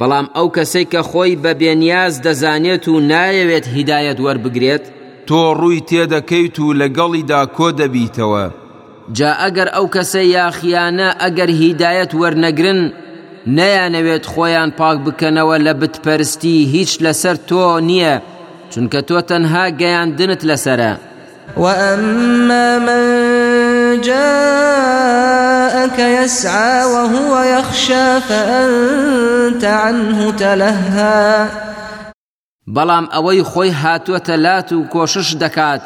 بەڵام ئەو کەسەی کە خۆی بە بێنیاز دەزانێت و نایەوێت هیدایەت وەربگرێت، تۆ ڕووی تێدەکەیت و لەگەڵیدا کۆدەبیتەوە. جا ئەگەر ئەو کەسە یاخییانە ئەگەر هیدایەت وەرنەگرن، نەیانەوێت خۆیان پاک بکەنەوە لە بتپەرستی هیچ لەسەر تۆ نییە، چونکە تۆ تەنها گەیاندنت لەسەرە. وَأَمَّا مَن جَاءَکَ یَسْعَا وَهُوَ یَخْشَا فَأَنتَ عَنْهُ تَلَهَّا. بەڵام ئەوەی خۆی هاتووەتە لات و کۆشش دەکات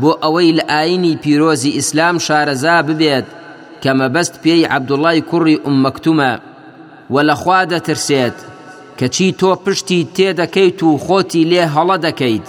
بۆ ئەوەی لە ئاینی پیرۆزی ئیسلام شارەزا ببێت کە مەبەست پێی عەبدوڵای کوڕی ئوم مەکتومە و لە خوا دەترسێت، کەچی تۆ پشتی تێدەکەیت و خۆتی لێ هەڵە دەکەیت.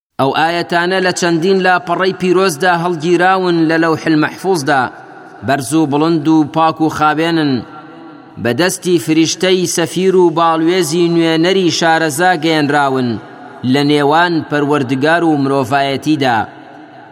ئەو ئایەتانە لە چەندین لاپەڕەی پیرۆزدا هەڵگیراون لە لەوح المەحفوظدا بەرز و بڵند و پاک و خاوێنن بە دەستی فریشتەی سەفیر و باڵوێزی نوێنەری شارەزا گەیەنراون لە نێوان پەروەردگار و مرۆڤایەتیدا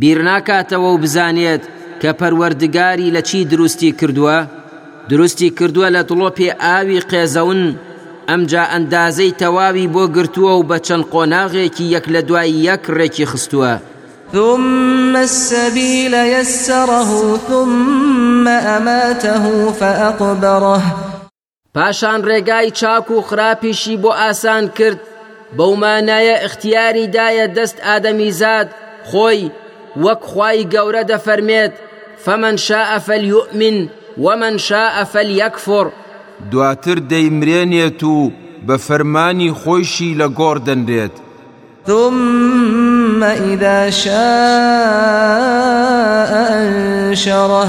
بیرناکاتەوە و بزانێت کە پەروەردگاری لە چی دروستی کردووە؟ دروستی کردووە لە دڵۆپێ ئاوی قێزەون، ئەمجا ئەندازەی تەواوی بۆ گرتووە و بە چەند قۆناغێکی یەک لە دوای یەک ڕێکی خستووە. ثم السبیل یسره ثم اماته فاقبره. پاشان ڕێگای چاک و خراپیشی بۆ ئاسان کرد بەو مانایە اختیاری دایە دەست ئادەمیزاد خۆی وەک خوای گەورە دەفەرمێت فمن شاء فلیؤمن ومن شاء فلیکفر دواتر دەیمرێنێت و بە فەرمانی خۆیشی لە گۆڕ دەنرێت ثم إذا شاء أنشره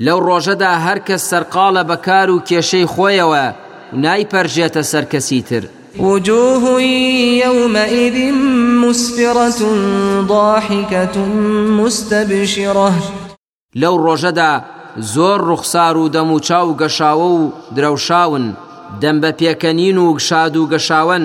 لەو ڕۆژەدا هەر کەس سەرقاڵە بە کار و کێشەی خۆیەوە و نایپەرژێتە سەر کەسی تر. وجوه یومئذ مسفرە ضاحکە مستبشرە. لەو ڕۆژەدا زۆر ڕوخسار و دەم و چاو گەشاوە و درەوشاون، دەم بە پێکەنین و شاد و گەشاوەن،